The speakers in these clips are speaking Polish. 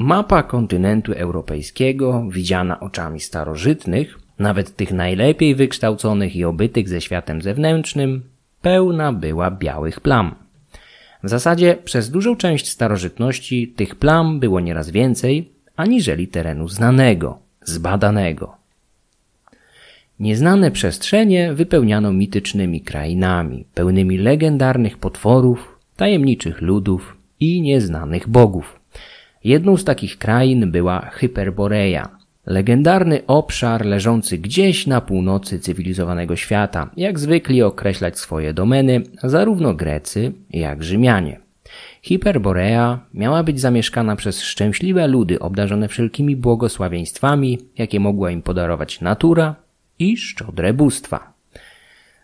Mapa kontynentu europejskiego, widziana oczami starożytnych, nawet tych najlepiej wykształconych i obytych ze światem zewnętrznym, pełna była białych plam. W zasadzie przez dużą część starożytności tych plam było nieraz więcej aniżeli terenu znanego, zbadanego. Nieznane przestrzenie wypełniano mitycznymi krainami, pełnymi legendarnych potworów, tajemniczych ludów i nieznanych bogów. Jedną z takich krain była Hyperborea, legendarny obszar leżący gdzieś na północy cywilizowanego świata, jak zwykli określać swoje domeny zarówno Grecy, jak Rzymianie. Hyperborea miała być zamieszkana przez szczęśliwe ludy obdarzone wszelkimi błogosławieństwami, jakie mogła im podarować natura i szczodre bóstwa.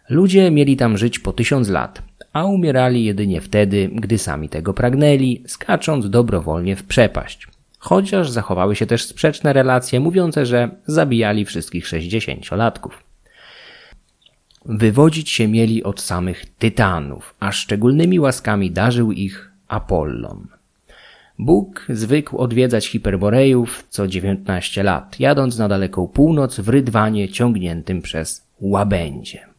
Ludzie mieli tam żyć po tysiąc lat, a umierali jedynie wtedy, gdy sami tego pragnęli, skacząc dobrowolnie w przepaść. Chociaż zachowały się też sprzeczne relacje mówiące, że zabijali wszystkich sześćdziesięciolatków. Wywodzić się mieli od samych tytanów, a szczególnymi łaskami darzył ich Apollon. Bóg zwykł odwiedzać Hiperborejów co 19 lat, jadąc na daleką północ w rydwanie ciągniętym przez łabędzie.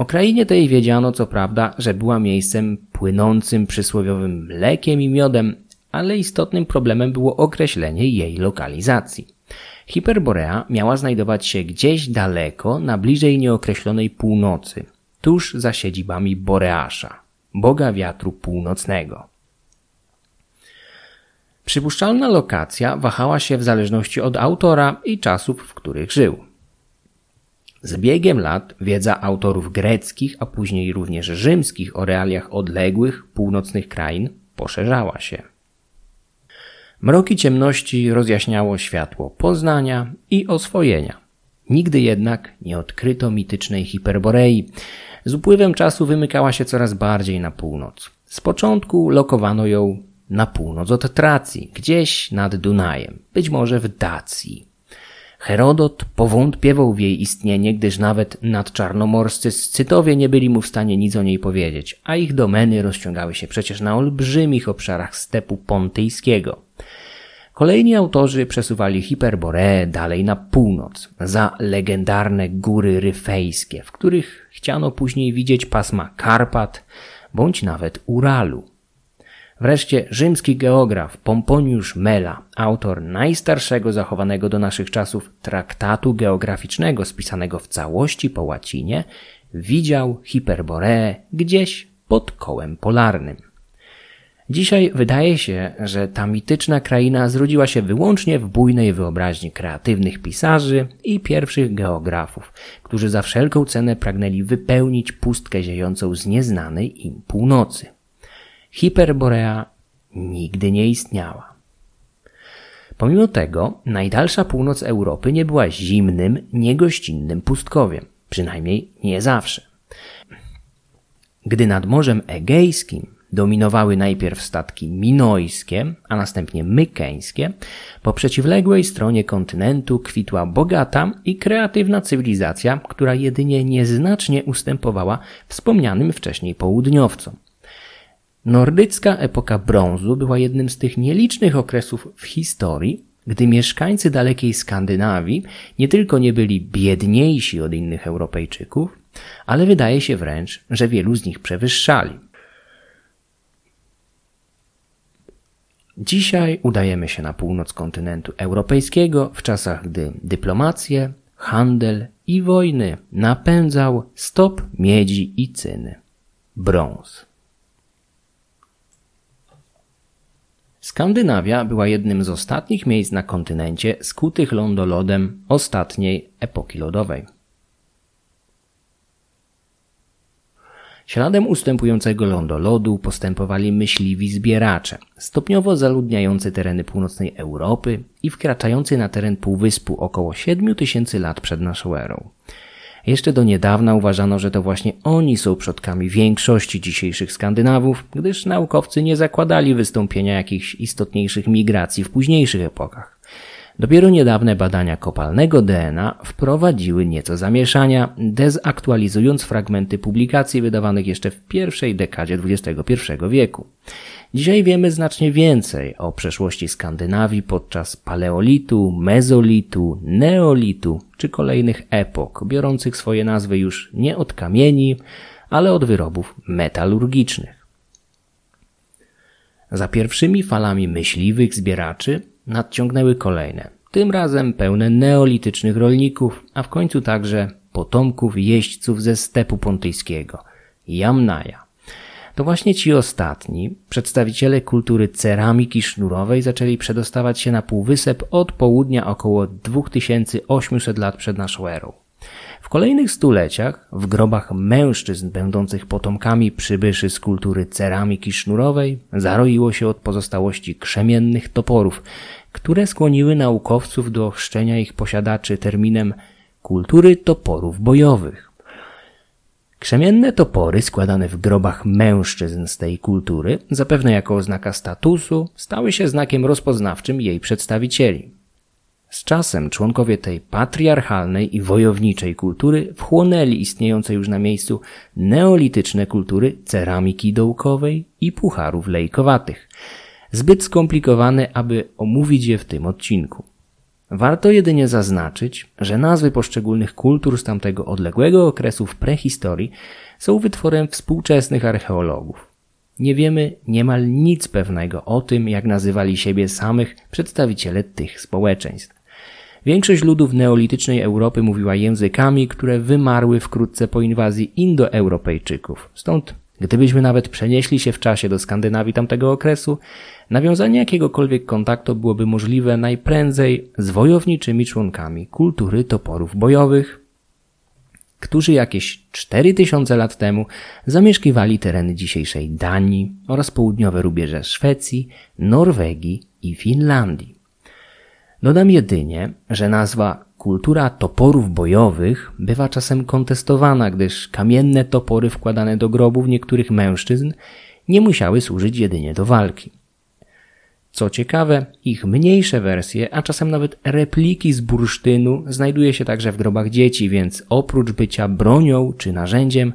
O krainie tej wiedziano co prawda, że była miejscem płynącym przysłowiowym mlekiem i miodem, ale istotnym problemem było określenie jej lokalizacji. Hiperborea miała znajdować się gdzieś daleko, na bliżej nieokreślonej północy, tuż za siedzibami Boreasza, boga wiatru północnego. Przypuszczalna lokacja wahała się w zależności od autora i czasów, w których żył. Z biegiem lat wiedza autorów greckich, a później również rzymskich o realiach odległych, północnych krain poszerzała się. Mroki ciemności rozjaśniało światło poznania i oswojenia. Nigdy jednak nie odkryto mitycznej Hiperborei. Z upływem czasu wymykała się coraz bardziej na północ. Z początku lokowano ją na północ od Tracji, gdzieś nad Dunajem, być może w Dacji. Herodot powątpiewał w jej istnienie, gdyż nawet nadczarnomorscy Scytowie nie byli mu w stanie nic o niej powiedzieć, a ich domeny rozciągały się przecież na olbrzymich obszarach stepu pontyjskiego. Kolejni autorzy przesuwali Hiperboreę dalej na północ, za legendarne góry ryfejskie, w których chciano później widzieć pasma Karpat bądź nawet Uralu. Wreszcie rzymski geograf Pomponiusz Mela, autor najstarszego zachowanego do naszych czasów traktatu geograficznego spisanego w całości po łacinie, widział Hiperboreę gdzieś pod kołem polarnym. Dzisiaj wydaje się, że ta mityczna kraina zrodziła się wyłącznie w bujnej wyobraźni kreatywnych pisarzy i pierwszych geografów, którzy za wszelką cenę pragnęli wypełnić pustkę ziejącą z nieznanej im północy. Hiperborea nigdy nie istniała. Pomimo tego, najdalsza północ Europy nie była zimnym, niegościnnym pustkowiem, przynajmniej nie zawsze. Gdy nad Morzem Egejskim dominowały najpierw statki minojskie, a następnie mykeńskie, po przeciwległej stronie kontynentu kwitła bogata i kreatywna cywilizacja, która jedynie nieznacznie ustępowała wspomnianym wcześniej południowcom. Nordycka epoka brązu była jednym z tych nielicznych okresów w historii, gdy mieszkańcy dalekiej Skandynawii nie tylko nie byli biedniejsi od innych Europejczyków, ale wydaje się wręcz, że wielu z nich przewyższali. Dzisiaj udajemy się na północ kontynentu europejskiego w czasach, gdy dyplomację, handel i wojny napędzał stop miedzi i cyny. Brąz. Skandynawia była jednym z ostatnich miejsc na kontynencie skutych lądolodem ostatniej epoki lodowej. Śladem ustępującego lądolodu postępowali myśliwi zbieracze, stopniowo zaludniający tereny północnej Europy i wkraczający na teren półwyspu około 7 tysięcy lat przed naszą erą. Jeszcze do niedawna uważano, że to właśnie oni są przodkami większości dzisiejszych Skandynawów, gdyż naukowcy nie zakładali wystąpienia jakichś istotniejszych migracji w późniejszych epokach. Dopiero niedawne badania kopalnego DNA wprowadziły nieco zamieszania, dezaktualizując fragmenty publikacji wydawanych jeszcze w pierwszej dekadzie XXI wieku. Dzisiaj wiemy znacznie więcej o przeszłości Skandynawii podczas paleolitu, mezolitu, neolitu czy kolejnych epok, biorących swoje nazwy już nie od kamieni, ale od wyrobów metalurgicznych. Za pierwszymi falami myśliwych zbieraczy nadciągnęły kolejne, tym razem pełne neolitycznych rolników, a w końcu także potomków jeźdźców ze stepu pontyjskiego, Jamnaja. To właśnie ci ostatni, przedstawiciele kultury ceramiki sznurowej, zaczęli przedostawać się na półwysep od południa około 2800 lat przed naszą erą. W kolejnych stuleciach w grobach mężczyzn będących potomkami przybyszy z kultury ceramiki sznurowej zaroiło się od pozostałości krzemiennych toporów, które skłoniły naukowców do chrzczenia ich posiadaczy terminem kultury toporów bojowych. Krzemienne topory składane w grobach mężczyzn z tej kultury, zapewne jako oznaka statusu, stały się znakiem rozpoznawczym jej przedstawicieli. Z czasem członkowie tej patriarchalnej i wojowniczej kultury wchłonęli istniejące już na miejscu neolityczne kultury ceramiki dołkowej i pucharów lejkowatych, zbyt skomplikowane, aby omówić je w tym odcinku. Warto jedynie zaznaczyć, że nazwy poszczególnych kultur z tamtego odległego okresu w prehistorii są wytworem współczesnych archeologów. Nie wiemy niemal nic pewnego o tym, jak nazywali siebie samych przedstawiciele tych społeczeństw. Większość ludów neolitycznej Europy mówiła językami, które wymarły wkrótce po inwazji Indoeuropejczyków. Stąd, gdybyśmy nawet przenieśli się w czasie do Skandynawii tamtego okresu, nawiązanie jakiegokolwiek kontaktu byłoby możliwe najprędzej z wojowniczymi członkami kultury toporów bojowych, którzy jakieś 4000 lat temu zamieszkiwali tereny dzisiejszej Danii oraz południowe rubieże Szwecji, Norwegii i Finlandii. Dodam jedynie, że nazwa kultura toporów bojowych bywa czasem kontestowana, gdyż kamienne topory wkładane do grobów niektórych mężczyzn nie musiały służyć jedynie do walki. Co ciekawe, ich mniejsze wersje, a czasem nawet repliki z bursztynu znajduje się także w grobach dzieci, więc oprócz bycia bronią czy narzędziem,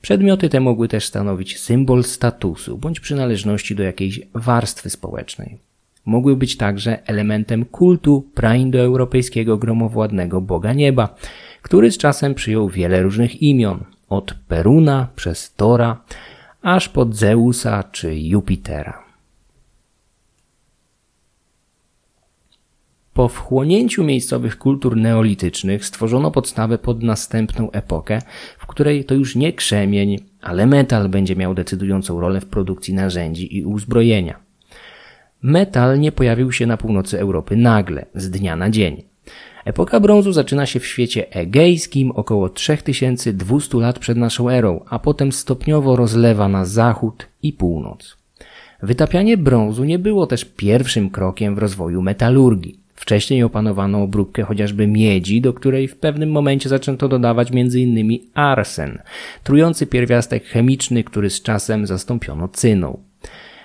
przedmioty te mogły też stanowić symbol statusu bądź przynależności do jakiejś warstwy społecznej mogły być także elementem kultu praindoeuropejskiego gromowładnego Boga Nieba, który z czasem przyjął wiele różnych imion, od Peruna przez Tora, aż pod Zeusa czy Jupitera. Po wchłonięciu miejscowych kultur neolitycznych stworzono podstawę pod następną epokę, w której to już nie krzemień, ale metal będzie miał decydującą rolę w produkcji narzędzi i uzbrojenia. Metal nie pojawił się na północy Europy nagle, z dnia na dzień. Epoka brązu zaczyna się w świecie egejskim około 3200 lat przed naszą erą, a potem stopniowo rozlewa na zachód i północ. Wytapianie brązu nie było też pierwszym krokiem w rozwoju metalurgii. Wcześniej opanowano obróbkę chociażby miedzi, do której w pewnym momencie zaczęto dodawać m.in. arsen, trujący pierwiastek chemiczny, który z czasem zastąpiono cyną.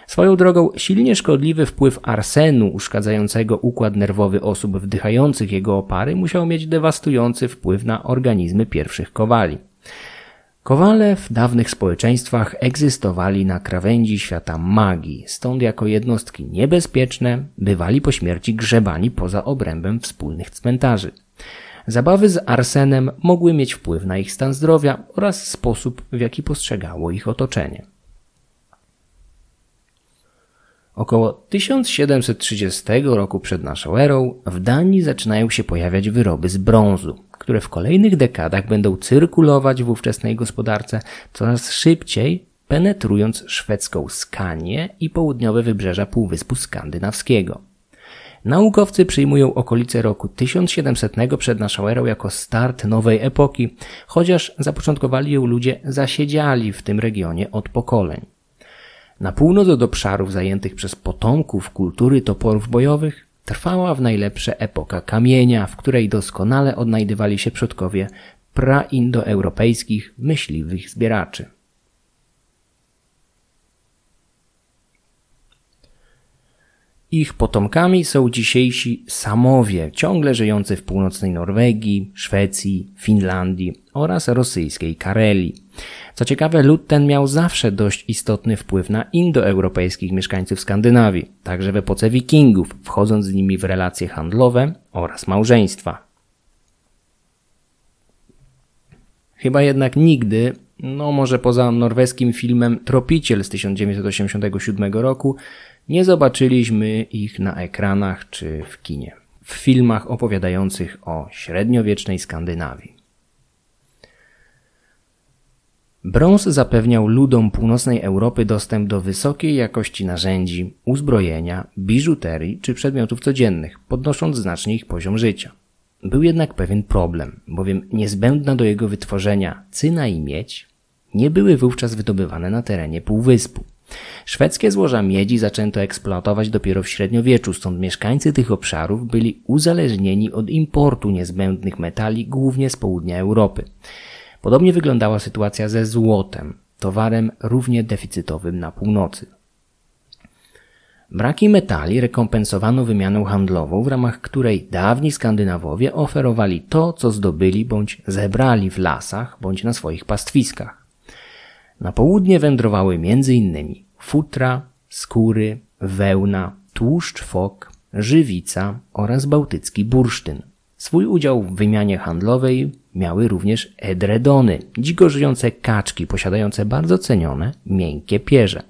Swoją drogą silnie szkodliwy wpływ arsenu uszkadzającego układ nerwowy osób wdychających jego opary musiał mieć dewastujący wpływ na organizmy pierwszych kowali. Kowale w dawnych społeczeństwach egzystowali na krawędzi świata magii, stąd jako jednostki niebezpieczne bywali po śmierci grzebani poza obrębem wspólnych cmentarzy. Zabawy z arsenem mogły mieć wpływ na ich stan zdrowia oraz sposób, w jaki postrzegało ich otoczenie. Około 1730 roku przed naszą erą w Danii zaczynają się pojawiać wyroby z brązu, które w kolejnych dekadach będą cyrkulować w ówczesnej gospodarce coraz szybciej, penetrując szwedzką Skanię i południowe wybrzeża Półwyspu Skandynawskiego. Naukowcy przyjmują okolice roku 1700 przed naszą erą jako start nowej epoki, chociaż zapoczątkowali ją ludzie zasiedziali w tym regionie od pokoleń. Na północ od obszarów zajętych przez potomków kultury toporów bojowych trwała w najlepsze epoka kamienia, w której doskonale odnajdywali się przodkowie praindoeuropejskich myśliwych zbieraczy. Ich potomkami są dzisiejsi Samowie, ciągle żyjący w północnej Norwegii, Szwecji, Finlandii oraz rosyjskiej Karelii. Co ciekawe, lud ten miał zawsze dość istotny wpływ na indoeuropejskich mieszkańców Skandynawii, także w epoce wikingów, wchodząc z nimi w relacje handlowe oraz małżeństwa. Chyba jednak nigdy, no może poza norweskim filmem Tropiciel z 1987 roku, nie zobaczyliśmy ich na ekranach czy w kinie, w filmach opowiadających o średniowiecznej Skandynawii. Brąz zapewniał ludom północnej Europy dostęp do wysokiej jakości narzędzi, uzbrojenia, biżuterii czy przedmiotów codziennych, podnosząc znacznie ich poziom życia. Był jednak pewien problem, bowiem niezbędna do jego wytworzenia cyna i miedź nie były wówczas wydobywane na terenie półwyspu. Szwedzkie złoża miedzi zaczęto eksploatować dopiero w średniowieczu, stąd mieszkańcy tych obszarów byli uzależnieni od importu niezbędnych metali głównie z południa Europy. Podobnie wyglądała sytuacja ze złotem, towarem równie deficytowym na północy. Braki metali rekompensowano wymianą handlową, w ramach której dawni Skandynawowie oferowali to, co zdobyli bądź zebrali w lasach bądź na swoich pastwiskach. Na południe wędrowały m.in. futra, skóry, wełna, tłuszcz fok, żywica oraz bałtycki bursztyn. Swój udział w wymianie handlowej miały również edredony, dziko żyjące kaczki posiadające bardzo cenione, miękkie pierze.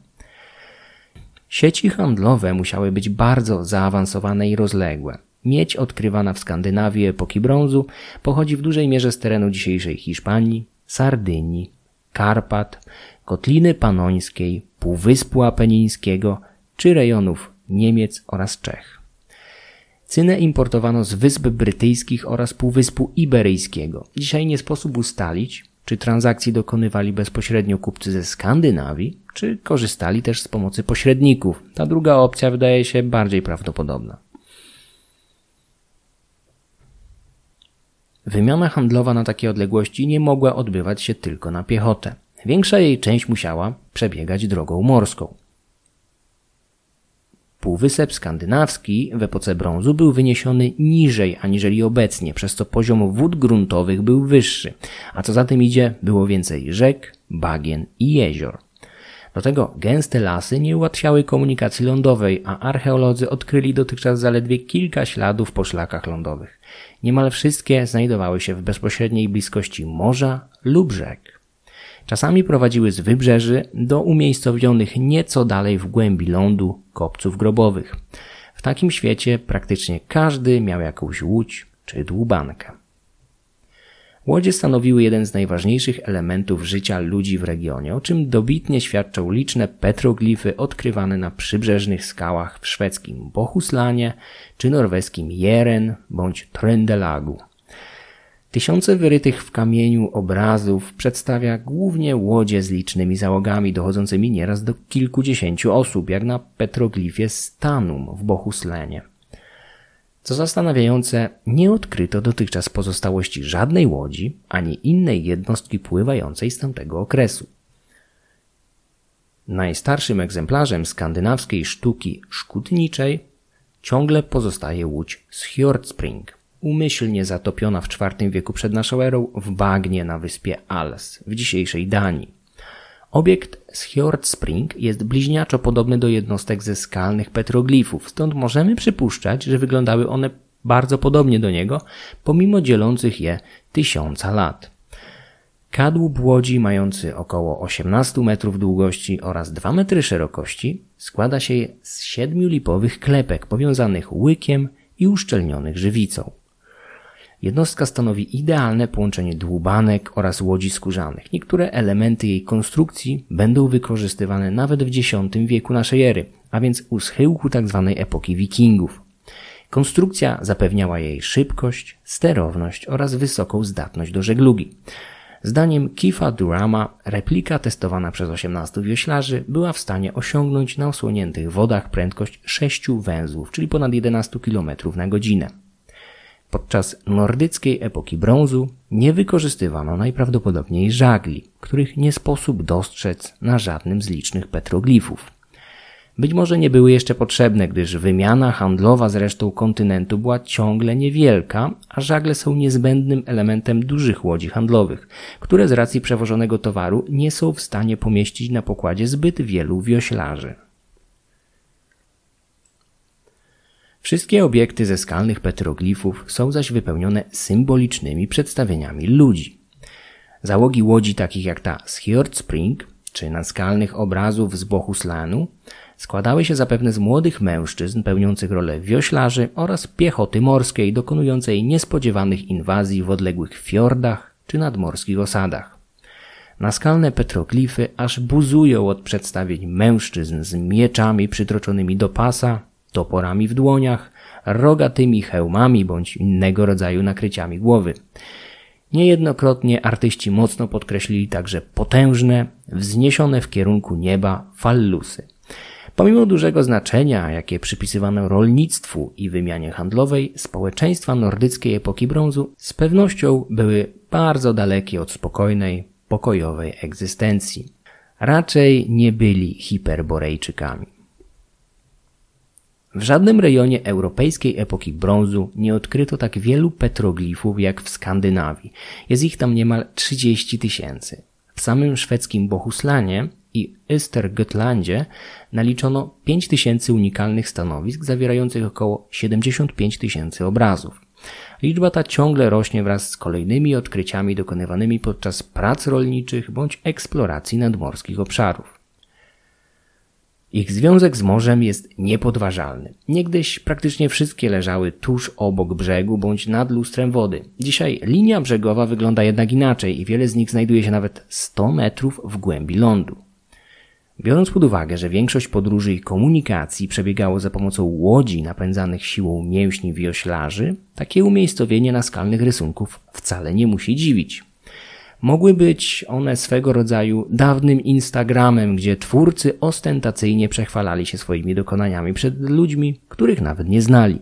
Sieci handlowe musiały być bardzo zaawansowane i rozległe. Miedź odkrywana w Skandynawii epoki brązu pochodzi w dużej mierze z terenu dzisiejszej Hiszpanii, Sardynii, Karpat, Kotliny Panońskiej, Półwyspu Apenińskiego czy rejonów Niemiec oraz Czech. Cynę importowano z Wysp Brytyjskich oraz Półwyspu Iberyjskiego. Dzisiaj nie sposób ustalić, czy transakcji dokonywali bezpośrednio kupcy ze Skandynawii, czy korzystali też z pomocy pośredników. Ta druga opcja wydaje się bardziej prawdopodobna. Wymiana handlowa na takie odległości nie mogła odbywać się tylko na piechotę. Większa jej część musiała przebiegać drogą morską. Półwysep skandynawski w epoce brązu był wyniesiony niżej aniżeli obecnie, przez co poziom wód gruntowych był wyższy, a co za tym idzie, było więcej rzek, bagien i jezior. Do tego gęste lasy nie ułatwiały komunikacji lądowej, a archeolodzy odkryli dotychczas zaledwie kilka śladów po szlakach lądowych. Niemal wszystkie znajdowały się w bezpośredniej bliskości morza lub rzek. Czasami prowadziły z wybrzeży do umiejscowionych nieco dalej w głębi lądu kopców grobowych. W takim świecie praktycznie każdy miał jakąś łódź czy dłubankę. Łodzie stanowiły jeden z najważniejszych elementów życia ludzi w regionie, o czym dobitnie świadczą liczne petroglify odkrywane na przybrzeżnych skałach w szwedzkim Bohuslanie czy norweskim Jeren bądź Trøndelagu. Tysiące wyrytych w kamieniu obrazów przedstawia głównie łodzie z licznymi załogami, dochodzącymi nieraz do kilkudziesięciu osób, jak na petroglifie Stanum w Bohuslenie. Co zastanawiające, nie odkryto dotychczas pozostałości żadnej łodzi ani innej jednostki pływającej z tamtego okresu. Najstarszym egzemplarzem skandynawskiej sztuki szkutniczej ciągle pozostaje łódź z Hjordspring, umyślnie zatopiona w IV wieku przed naszą erą w bagnie na wyspie Als w dzisiejszej Danii. Obiekt z Spring jest bliźniaczo podobny do jednostek ze skalnych petroglifów, stąd możemy przypuszczać, że wyglądały one bardzo podobnie do niego, pomimo dzielących je tysiąca lat. Kadłub łodzi mający około 18 metrów długości oraz 2 metry szerokości składa się z siedmiu lipowych klepek powiązanych łykiem i uszczelnionych żywicą. Jednostka stanowi idealne połączenie dłubanek oraz łodzi skórzanych. Niektóre elementy jej konstrukcji będą wykorzystywane nawet w X wieku naszej ery, a więc u schyłku tzw. Tak epoki wikingów. Konstrukcja zapewniała jej szybkość, sterowność oraz wysoką zdatność do żeglugi. Zdaniem Kifa Durama replika testowana przez 18 wioślarzy była w stanie osiągnąć na osłoniętych wodach prędkość 6 węzłów, czyli ponad 11 km na godzinę. Podczas nordyckiej epoki brązu nie wykorzystywano najprawdopodobniej żagli, których nie sposób dostrzec na żadnym z licznych petroglifów. Być może nie były jeszcze potrzebne, gdyż wymiana handlowa z resztą kontynentu była ciągle niewielka, a żagle są niezbędnym elementem dużych łodzi handlowych, które z racji przewożonego towaru nie są w stanie pomieścić na pokładzie zbyt wielu wioślarzy. Wszystkie obiekty ze skalnych petroglifów są zaś wypełnione symbolicznymi przedstawieniami ludzi. Załogi łodzi takich jak ta z Hjord Spring czy naskalnych obrazów z Bohuslanu składały się zapewne z młodych mężczyzn pełniących rolę wioślarzy oraz piechoty morskiej dokonującej niespodziewanych inwazji w odległych fiordach czy nadmorskich osadach. Naskalne petroglify aż buzują od przedstawień mężczyzn z mieczami przytroczonymi do pasa, toporami w dłoniach, rogatymi hełmami bądź innego rodzaju nakryciami głowy. Niejednokrotnie artyści mocno podkreślili także potężne, wzniesione w kierunku nieba fallusy. Pomimo dużego znaczenia, jakie przypisywano rolnictwu i wymianie handlowej, społeczeństwa nordyckiej epoki brązu z pewnością były bardzo dalekie od spokojnej, pokojowej egzystencji. Raczej nie byli hiperborejczykami. W żadnym rejonie europejskiej epoki brązu nie odkryto tak wielu petroglifów jak w Skandynawii. Jest ich tam niemal 30 tysięcy. W samym szwedzkim Bohuslanie i Östergötlandzie naliczono 5 tysięcy unikalnych stanowisk zawierających około 75 tysięcy obrazów. Liczba ta ciągle rośnie wraz z kolejnymi odkryciami dokonywanymi podczas prac rolniczych bądź eksploracji nadmorskich obszarów. Ich związek z morzem jest niepodważalny. Niegdyś praktycznie wszystkie leżały tuż obok brzegu bądź nad lustrem wody. Dzisiaj linia brzegowa wygląda jednak inaczej i wiele z nich znajduje się nawet 100 metrów w głębi lądu. Biorąc pod uwagę, że większość podróży i komunikacji przebiegało za pomocą łodzi napędzanych siłą mięśni wioślarzy, takie umiejscowienie naskalnych rysunków wcale nie musi dziwić. Mogły być one swego rodzaju dawnym Instagramem, gdzie twórcy ostentacyjnie przechwalali się swoimi dokonaniami przed ludźmi, których nawet nie znali.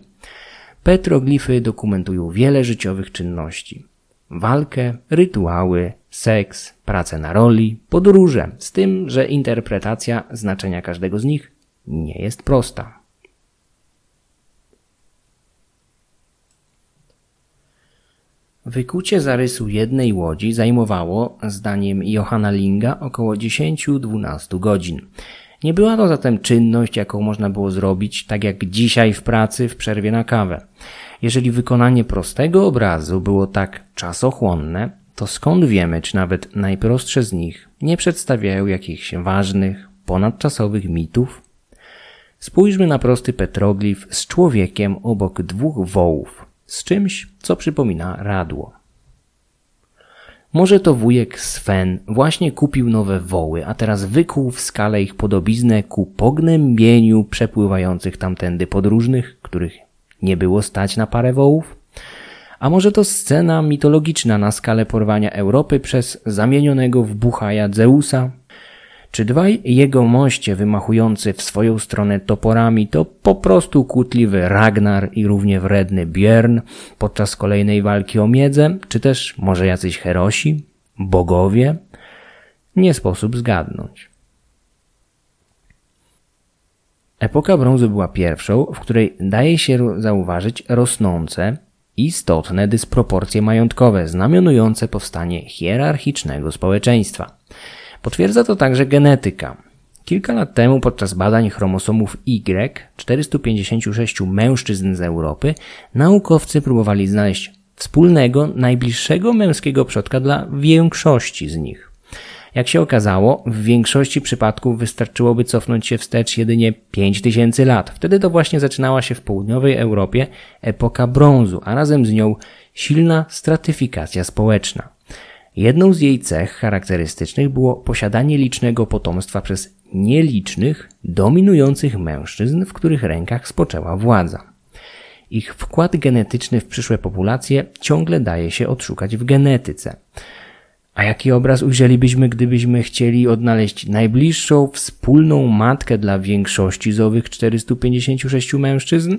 Petroglify dokumentują wiele życiowych czynności. Walkę, rytuały, seks, pracę na roli, podróże, z tym, że interpretacja znaczenia każdego z nich nie jest prosta. Wykucie zarysu jednej łodzi zajmowało, zdaniem Johanna Linga, około 10-12 godzin. Nie była to zatem czynność, jaką można było zrobić, tak jak dzisiaj w pracy w przerwie na kawę. Jeżeli wykonanie prostego obrazu było tak czasochłonne, to skąd wiemy, czy nawet najprostsze z nich nie przedstawiają jakichś ważnych, ponadczasowych mitów? Spójrzmy na prosty petroglif z człowiekiem obok dwóch wołów, z czymś, co przypomina radło. Może to wujek Sven właśnie kupił nowe woły, a teraz wykuł w skale ich podobiznę ku pognębieniu przepływających tamtędy podróżnych, których nie było stać na parę wołów? A może to scena mitologiczna na skalę porwania Europy przez zamienionego w Buchaja Zeusa, czy dwaj jego moście wymachujący w swoją stronę toporami to po prostu kłótliwy Ragnar i równie wredny Björn podczas kolejnej walki o miedzę, czy też może jacyś herosi, bogowie? Nie sposób zgadnąć. Epoka brązu była pierwszą, w której daje się zauważyć rosnące, istotne dysproporcje majątkowe znamionujące powstanie hierarchicznego społeczeństwa. Potwierdza to także genetyka. Kilka lat temu podczas badań chromosomów Y 456 mężczyzn z Europy naukowcy próbowali znaleźć wspólnego, najbliższego męskiego przodka dla większości z nich. Jak się okazało, w większości przypadków wystarczyłoby cofnąć się wstecz jedynie 5000 lat. Wtedy to właśnie zaczynała się w południowej Europie epoka brązu, a razem z nią silna stratyfikacja społeczna. Jedną z jej cech charakterystycznych było posiadanie licznego potomstwa przez nielicznych, dominujących mężczyzn, w których rękach spoczęła władza. Ich wkład genetyczny w przyszłe populacje ciągle daje się odszukać w genetyce. A jaki obraz ujrzelibyśmy, gdybyśmy chcieli odnaleźć najbliższą wspólną matkę dla większości z owych 456 mężczyzn?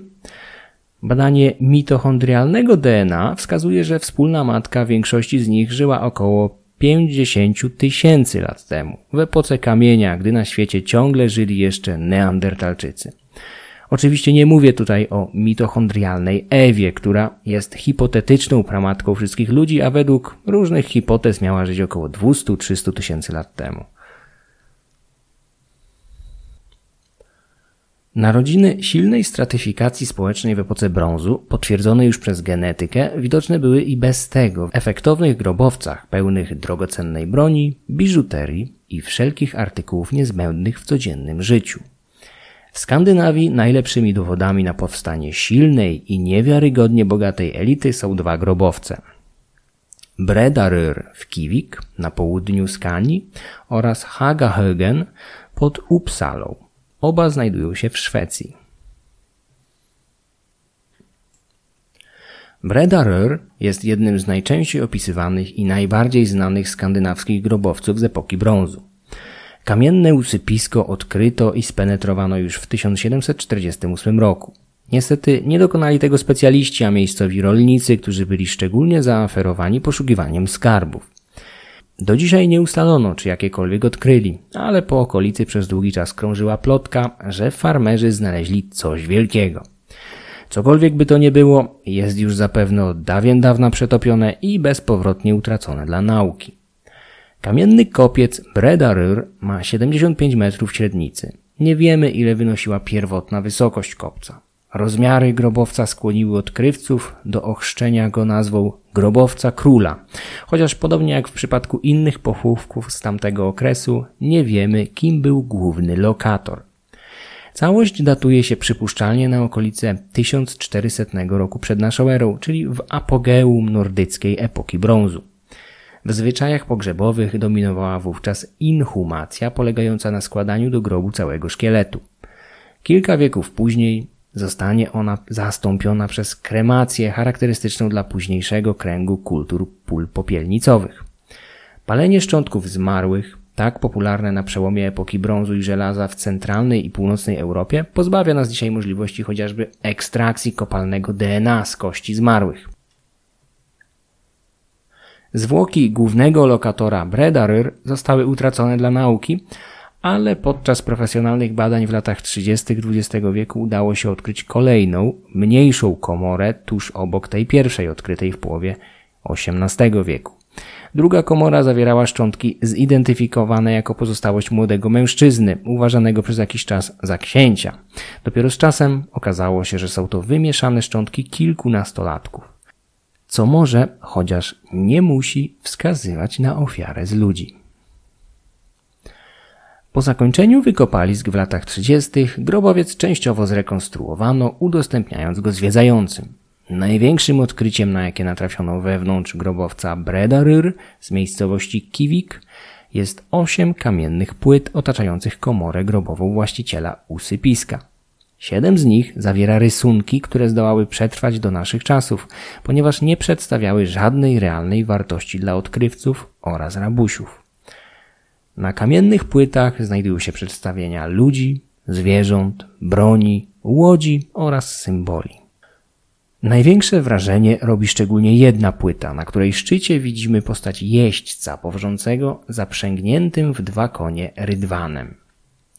Badanie mitochondrialnego DNA wskazuje, że wspólna matka większości z nich żyła około 50 tysięcy lat temu, w epoce kamienia, gdy na świecie ciągle żyli jeszcze neandertalczycy. Oczywiście nie mówię tutaj o mitochondrialnej Ewie, która jest hipotetyczną pramatką wszystkich ludzi, a według różnych hipotez miała żyć około 200-300 tysięcy lat temu. Narodziny silnej stratyfikacji społecznej w epoce brązu, potwierdzone już przez genetykę, widoczne były i bez tego w efektownych grobowcach pełnych drogocennej broni, biżuterii i wszelkich artykułów niezbędnych w codziennym życiu. W Skandynawii najlepszymi dowodami na powstanie silnej i niewiarygodnie bogatej elity są dwa grobowce. Bredarör w Kivik na południu Skanii oraz Hagahögen pod Uppsalą. Oba znajdują się w Szwecji. Bredarör jest jednym z najczęściej opisywanych i najbardziej znanych skandynawskich grobowców z epoki brązu. Kamienne usypisko odkryto i spenetrowano już w 1748 roku. Niestety nie dokonali tego specjaliści, a miejscowi rolnicy, którzy byli szczególnie zaaferowani poszukiwaniem skarbów. Do dzisiaj nie ustalono, czy jakiekolwiek odkryli, ale po okolicy przez długi czas krążyła plotka, że farmerzy znaleźli coś wielkiego. Cokolwiek by to nie było, jest już zapewne od dawien dawna przetopione i bezpowrotnie utracone dla nauki. Kamienny kopiec Bredarur ma 75 metrów średnicy. Nie wiemy, ile wynosiła pierwotna wysokość kopca. Rozmiary grobowca skłoniły odkrywców do ochrzczenia go nazwą grobowca króla, chociaż podobnie jak w przypadku innych pochówków z tamtego okresu, nie wiemy, kim był główny lokator. Całość datuje się przypuszczalnie na okolice 1400 roku przed naszą erą, czyli w apogeum nordyckiej epoki brązu. W zwyczajach pogrzebowych dominowała wówczas inhumacja polegająca na składaniu do grobu całego szkieletu. Kilka wieków później zostanie ona zastąpiona przez kremację charakterystyczną dla późniejszego kręgu kultur pól popielnicowych. Palenie szczątków zmarłych, tak popularne na przełomie epoki brązu i żelaza w centralnej i północnej Europie, pozbawia nas dzisiaj możliwości chociażby ekstrakcji kopalnego DNA z kości zmarłych. Zwłoki głównego lokatora Bredaryr zostały utracone dla nauki, ale podczas profesjonalnych badań w latach 30. XX wieku udało się odkryć kolejną, mniejszą komorę tuż obok tej pierwszej odkrytej w połowie XVIII wieku. Druga komora zawierała szczątki zidentyfikowane jako pozostałość młodego mężczyzny, uważanego przez jakiś czas za księcia. Dopiero z czasem okazało się, że są to wymieszane szczątki kilkunastolatków co może, chociaż nie musi wskazywać na ofiarę z ludzi. Po zakończeniu wykopalisk w latach 30. grobowiec częściowo zrekonstruowano, udostępniając go zwiedzającym. Największym odkryciem, na jakie natrafiono wewnątrz grobowca Bredaryr z miejscowości Kiwik, jest osiem kamiennych płyt otaczających komorę grobową właściciela usypiska. Siedem z nich zawiera rysunki, które zdołały przetrwać do naszych czasów, ponieważ nie przedstawiały żadnej realnej wartości dla odkrywców oraz rabusiów. Na kamiennych płytach znajdują się przedstawienia ludzi, zwierząt, broni, łodzi oraz symboli. Największe wrażenie robi szczególnie jedna płyta, na której szczycie widzimy postać jeźdźca powrzącego zaprzęgniętym w dwa konie rydwanem.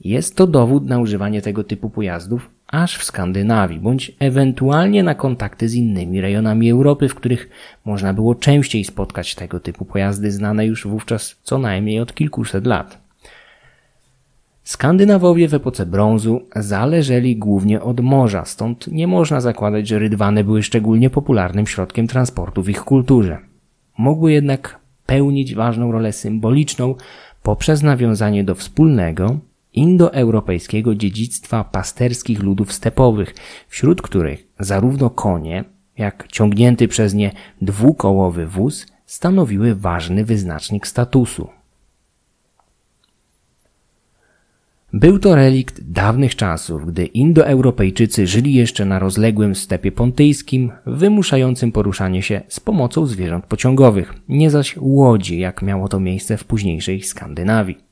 Jest to dowód na używanie tego typu pojazdów aż w Skandynawii, bądź ewentualnie na kontakty z innymi rejonami Europy, w których można było częściej spotkać tego typu pojazdy znane już wówczas co najmniej od kilkuset lat. Skandynawowie w epoce brązu zależeli głównie od morza, stąd nie można zakładać, że rydwany były szczególnie popularnym środkiem transportu w ich kulturze. Mogły jednak pełnić ważną rolę symboliczną poprzez nawiązanie do wspólnego, indoeuropejskiego dziedzictwa pasterskich ludów stepowych, wśród których zarówno konie, jak ciągnięty przez nie dwukołowy wóz stanowiły ważny wyznacznik statusu. Był to relikt dawnych czasów, gdy Indoeuropejczycy żyli jeszcze na rozległym stepie pontyjskim, wymuszającym poruszanie się z pomocą zwierząt pociągowych, nie zaś łodzi, jak miało to miejsce w późniejszej Skandynawii.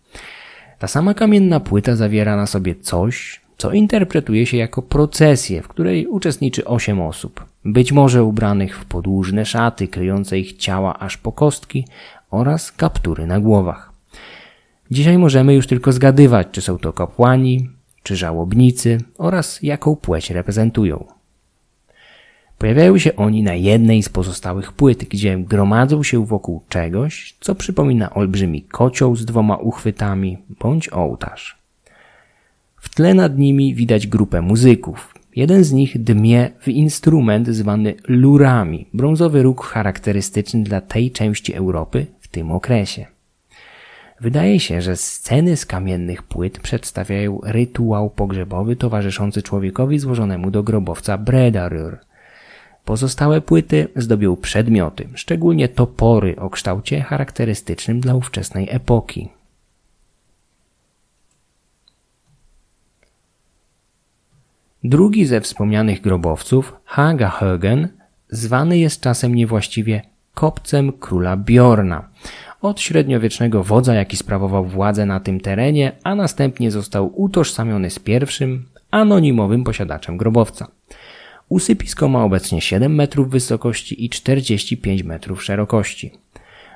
Ta sama kamienna płyta zawiera na sobie coś, co interpretuje się jako procesję, w której uczestniczy osiem osób. Być może ubranych w podłużne szaty kryjące ich ciała aż po kostki oraz kaptury na głowach. Dzisiaj możemy już tylko zgadywać, czy są to kapłani, czy żałobnicy oraz jaką płeć reprezentują. Pojawiają się oni na jednej z pozostałych płyt, gdzie gromadzą się wokół czegoś, co przypomina olbrzymi kocioł z dwoma uchwytami bądź ołtarz. W tle nad nimi widać grupę muzyków. Jeden z nich dmie w instrument zwany lurami, brązowy róg charakterystyczny dla tej części Europy w tym okresie. Wydaje się, że sceny z kamiennych płyt przedstawiają rytuał pogrzebowy towarzyszący człowiekowi złożonemu do grobowca Bredarur. Pozostałe płyty zdobią przedmioty, szczególnie topory o kształcie charakterystycznym dla ówczesnej epoki. Drugi ze wspomnianych grobowców, Hagahögen, zwany jest czasem niewłaściwie kopcem króla Bjorna, od średniowiecznego wodza, jaki sprawował władzę na tym terenie, a następnie został utożsamiony z pierwszym, anonimowym posiadaczem grobowca. Usypisko ma obecnie 7 metrów wysokości i 45 metrów szerokości.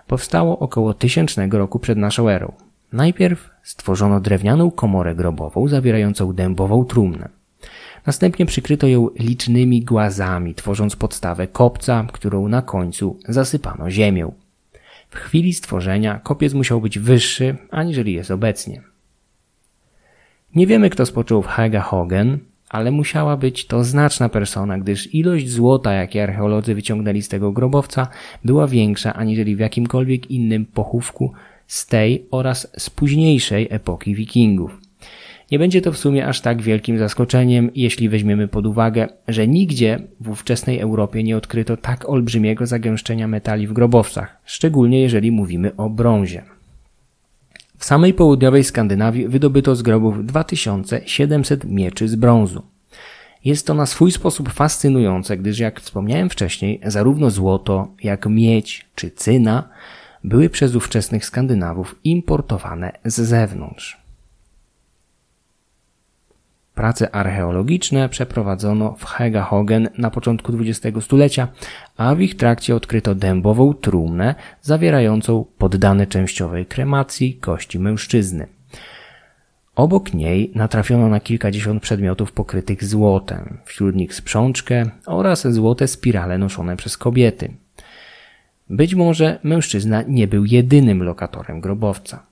Powstało około 1000 roku przed naszą erą. Najpierw stworzono drewnianą komorę grobową zawierającą dębową trumnę. Następnie przykryto ją licznymi głazami, tworząc podstawę kopca, którą na końcu zasypano ziemią. W chwili stworzenia kopiec musiał być wyższy, aniżeli jest obecnie. Nie wiemy, kto spoczął w Hagen, ale musiała być to znaczna persona, gdyż ilość złota, jakie archeolodzy wyciągnęli z tego grobowca, była większa aniżeli w jakimkolwiek innym pochówku z tej oraz z późniejszej epoki wikingów. Nie będzie to w sumie aż tak wielkim zaskoczeniem, jeśli weźmiemy pod uwagę, że nigdzie w ówczesnej Europie nie odkryto tak olbrzymiego zagęszczenia metali w grobowcach, szczególnie jeżeli mówimy o brązie. W samej południowej Skandynawii wydobyto z grobów 2700 mieczy z brązu. Jest to na swój sposób fascynujące, gdyż jak wspomniałem wcześniej, zarówno złoto, jak miedź czy cyna były przez ówczesnych Skandynawów importowane z zewnątrz. Prace archeologiczne przeprowadzono w Hegahogen na początku XX stulecia, a w ich trakcie odkryto dębową trumnę zawierającą poddane częściowej kremacji kości mężczyzny. Obok niej natrafiono na kilkadziesiąt przedmiotów pokrytych złotem, wśród nich sprzączkę oraz złote spirale noszone przez kobiety. Być może mężczyzna nie był jedynym lokatorem grobowca.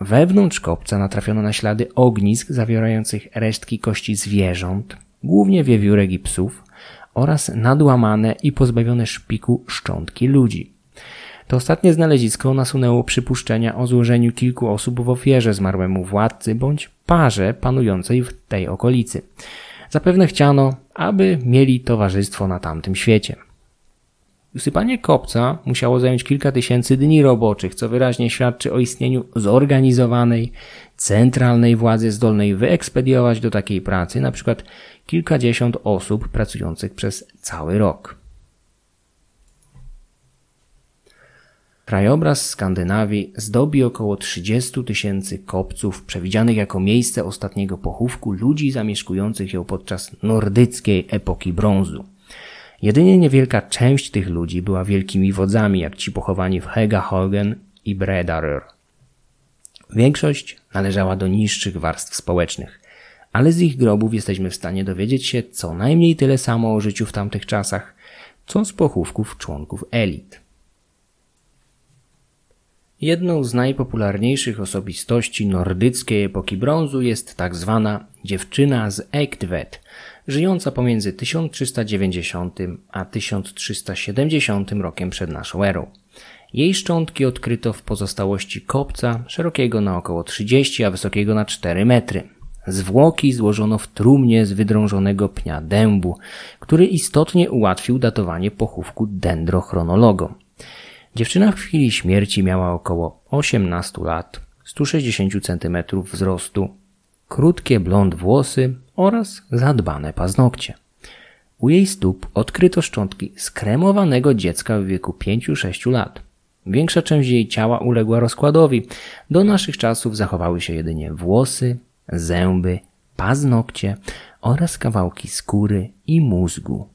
Wewnątrz kopca natrafiono na ślady ognisk zawierających resztki kości zwierząt, głównie wiewiórek i psów, oraz nadłamane i pozbawione szpiku szczątki ludzi. To ostatnie znalezisko nasunęło przypuszczenia o złożeniu kilku osób w ofierze zmarłemu władcy bądź parze panującej w tej okolicy. Zapewne chciano, aby mieli towarzystwo na tamtym świecie. Usypanie kopca musiało zająć kilka tysięcy dni roboczych, co wyraźnie świadczy o istnieniu zorganizowanej, centralnej władzy zdolnej wyekspediować do takiej pracy np. kilkadziesiąt osób pracujących przez cały rok. Krajobraz Skandynawii zdobi około 30 tysięcy kopców przewidzianych jako miejsce ostatniego pochówku ludzi zamieszkujących ją podczas nordyckiej epoki brązu. Jedynie niewielka część tych ludzi była wielkimi wodzami, jak ci pochowani w Hegahogen i Bredarur. Większość należała do niższych warstw społecznych, ale z ich grobów jesteśmy w stanie dowiedzieć się co najmniej tyle samo o życiu w tamtych czasach, co z pochówków członków elit. Jedną z najpopularniejszych osobistości nordyckiej epoki brązu jest tak zwana dziewczyna z Ektvet, żyjąca pomiędzy 1390 a 1370 rokiem przed naszą erą. Jej szczątki odkryto w pozostałości kopca, szerokiego na około 30, a wysokiego na 4 metry. Zwłoki złożono w trumnie z wydrążonego pnia dębu, który istotnie ułatwił datowanie pochówku dendrochronologom. Dziewczyna w chwili śmierci miała około 18 lat, 160 cm wzrostu, krótkie blond włosy oraz zadbane paznokcie. U jej stóp odkryto szczątki skremowanego dziecka w wieku 5-6 lat. Większa część jej ciała uległa rozkładowi. Do naszych czasów zachowały się jedynie włosy, zęby, paznokcie oraz kawałki skóry i mózgu.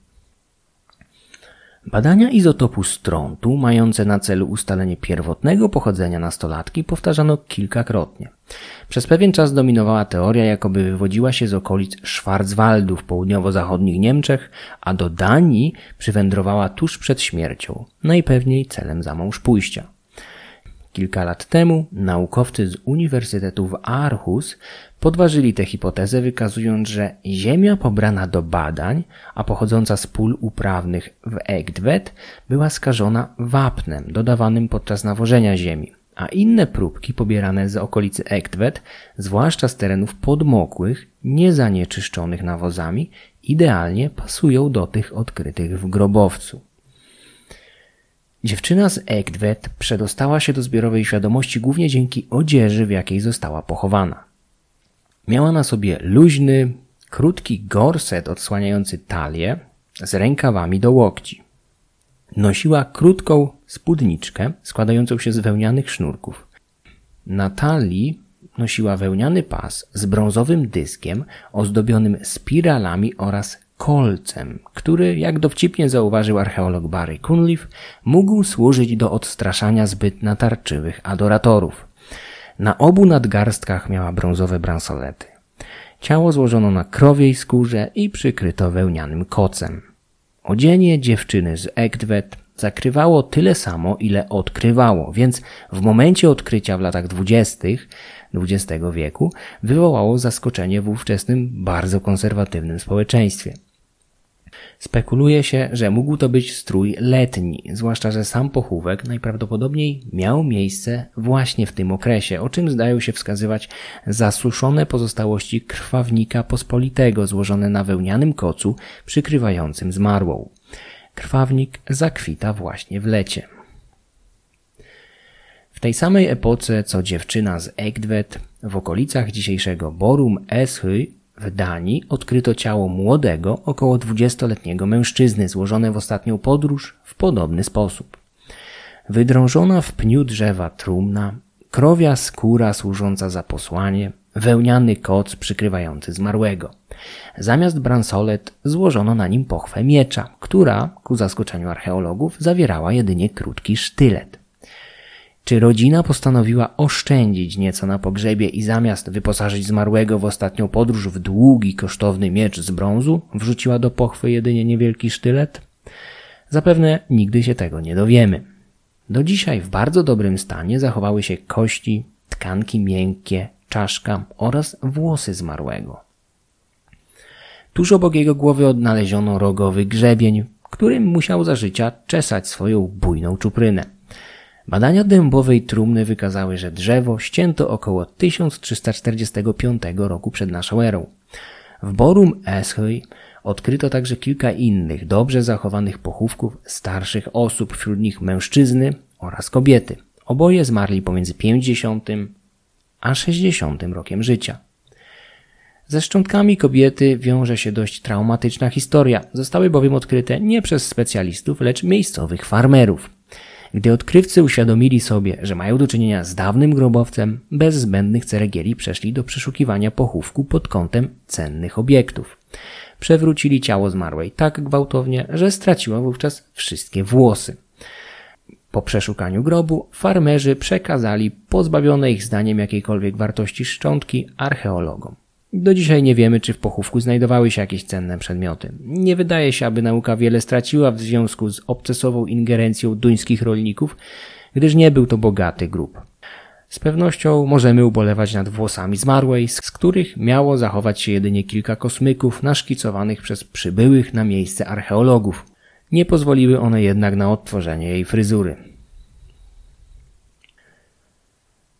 Badania izotopu strontu, mające na celu ustalenie pierwotnego pochodzenia nastolatki, powtarzano kilkakrotnie. Przez pewien czas dominowała teoria, jakoby wywodziła się z okolic Schwarzwaldu w południowo-zachodnich Niemczech, a do Danii przywędrowała tuż przed śmiercią, najpewniej celem zamąż pójścia. Kilka lat temu naukowcy z Uniwersytetu w Aarhus podważyli tę hipotezę, wykazując, że ziemia pobrana do badań, a pochodząca z pól uprawnych w Egdwet, była skażona wapnem dodawanym podczas nawożenia ziemi, a inne próbki pobierane z okolicy Egdwet, zwłaszcza z terenów podmokłych, niezanieczyszczonych nawozami, idealnie pasują do tych odkrytych w grobowcu. Dziewczyna z Egdwet przedostała się do zbiorowej świadomości głównie dzięki odzieży, w jakiej została pochowana. Miała na sobie luźny, krótki gorset odsłaniający talię z rękawami do łokci. Nosiła krótką spódniczkę składającą się z wełnianych sznurków. Na talii nosiła wełniany pas z brązowym dyskiem ozdobionym spiralami oraz kolcem, który, jak dowcipnie zauważył archeolog Barry Cunliffe, mógł służyć do odstraszania zbyt natarczywych adoratorów. Na obu nadgarstkach miała brązowe bransolety. Ciało złożono na krowiej skórze i przykryto wełnianym kocem. Odzienie dziewczyny z Egdwet zakrywało tyle samo, ile odkrywało, więc w momencie odkrycia w latach dwudziestych XX wieku wywołało zaskoczenie w ówczesnym bardzo konserwatywnym społeczeństwie. Spekuluje się, że mógł to być strój letni, zwłaszcza, że sam pochówek najprawdopodobniej miał miejsce właśnie w tym okresie, o czym zdają się wskazywać zasuszone pozostałości krwawnika pospolitego złożone na wełnianym kocu przykrywającym zmarłą. Krwawnik zakwita właśnie w lecie. W tej samej epoce co dziewczyna z Egdwet w okolicach dzisiejszego Borum Eshy w Danii odkryto ciało młodego, około 20-letniego mężczyzny złożone w ostatnią podróż w podobny sposób. Wydrążona w pniu drzewa trumna, krowia skóra służąca za posłanie, wełniany koc przykrywający zmarłego. Zamiast bransolet złożono na nim pochwę miecza, która, ku zaskoczeniu archeologów, zawierała jedynie krótki sztylet. Czy rodzina postanowiła oszczędzić nieco na pogrzebie i zamiast wyposażyć zmarłego w ostatnią podróż w długi, kosztowny miecz z brązu, wrzuciła do pochwy jedynie niewielki sztylet? Zapewne nigdy się tego nie dowiemy. Do dzisiaj w bardzo dobrym stanie zachowały się kości, tkanki miękkie, czaszka oraz włosy zmarłego. Tuż obok jego głowy odnaleziono rogowy grzebień, którym musiał za życia czesać swoją bujną czuprynę. Badania dębowej trumny wykazały, że drzewo ścięto około 1345 roku przed naszą erą. W Borum Eschy odkryto także kilka innych dobrze zachowanych pochówków starszych osób, wśród nich mężczyzny oraz kobiety. Oboje zmarli pomiędzy 50 a 60 rokiem życia. Ze szczątkami kobiety wiąże się dość traumatyczna historia. Zostały bowiem odkryte nie przez specjalistów, lecz miejscowych farmerów. Gdy odkrywcy uświadomili sobie, że mają do czynienia z dawnym grobowcem, bez zbędnych ceregieli przeszli do przeszukiwania pochówku pod kątem cennych obiektów. Przewrócili ciało zmarłej tak gwałtownie, że straciła wówczas wszystkie włosy. Po przeszukaniu grobu farmerzy przekazali pozbawione ich zdaniem jakiejkolwiek wartości szczątki archeologom. Do dzisiaj nie wiemy, czy w pochówku znajdowały się jakieś cenne przedmioty. Nie wydaje się, aby nauka wiele straciła w związku z obcesową ingerencją duńskich rolników, gdyż nie był to bogaty grób. Z pewnością możemy ubolewać nad włosami zmarłej, z których miało zachować się jedynie kilka kosmyków naszkicowanych przez przybyłych na miejsce archeologów. Nie pozwoliły one jednak na odtworzenie jej fryzury.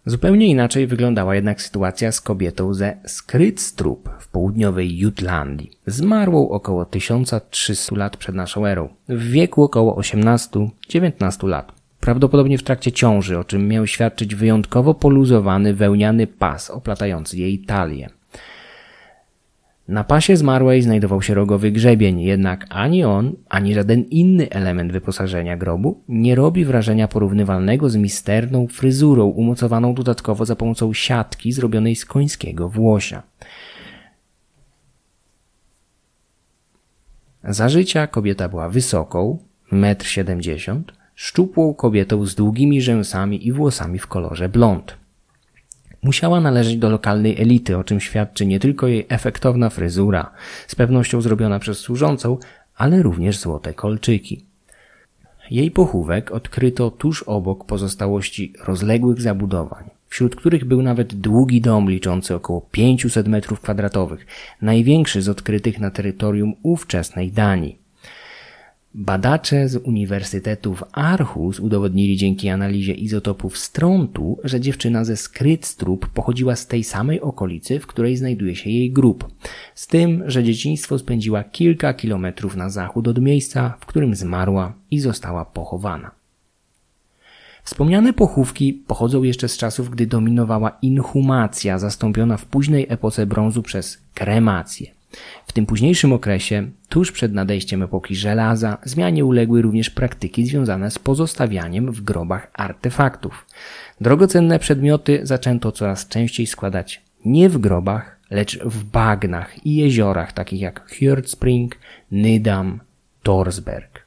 Zupełnie inaczej wyglądała jednak sytuacja z kobietą ze Skrytstrup w południowej Jutlandii. Zmarłą około 1300 lat przed naszą erą, w wieku około 18-19 lat. Prawdopodobnie w trakcie ciąży, o czym miał świadczyć wyjątkowo poluzowany wełniany pas oplatający jej talię. Na pasie zmarłej znajdował się rogowy grzebień, jednak ani on, ani żaden inny element wyposażenia grobu nie robi wrażenia porównywalnego z misterną fryzurą umocowaną dodatkowo za pomocą siatki zrobionej z końskiego włosia. Za życia kobieta była wysoką, 1,70 m, szczupłą kobietą z długimi rzęsami i włosami w kolorze blond. Musiała należeć do lokalnej elity, o czym świadczy nie tylko jej efektowna fryzura, z pewnością zrobiona przez służącą, ale również złote kolczyki. Jej pochówek odkryto tuż obok pozostałości rozległych zabudowań, wśród których był nawet długi dom liczący około 500 metrów kwadratowych, największy z odkrytych na terytorium ówczesnej Danii. Badacze z Uniwersytetu w Aarhus udowodnili dzięki analizie izotopów strontu, że dziewczyna ze Skrytstrup pochodziła z tej samej okolicy, w której znajduje się jej grób. Z tym, że dzieciństwo spędziła kilka kilometrów na zachód od miejsca, w którym zmarła i została pochowana. Wspomniane pochówki pochodzą jeszcze z czasów, gdy dominowała inhumacja, zastąpiona w późnej epoce brązu przez kremację. W tym późniejszym okresie, tuż przed nadejściem epoki żelaza, zmianie uległy również praktyki związane z pozostawianiem w grobach artefaktów. Drogocenne przedmioty zaczęto coraz częściej składać nie w grobach, lecz w bagnach i jeziorach takich jak Hjordspring, Nydam, Torsberg.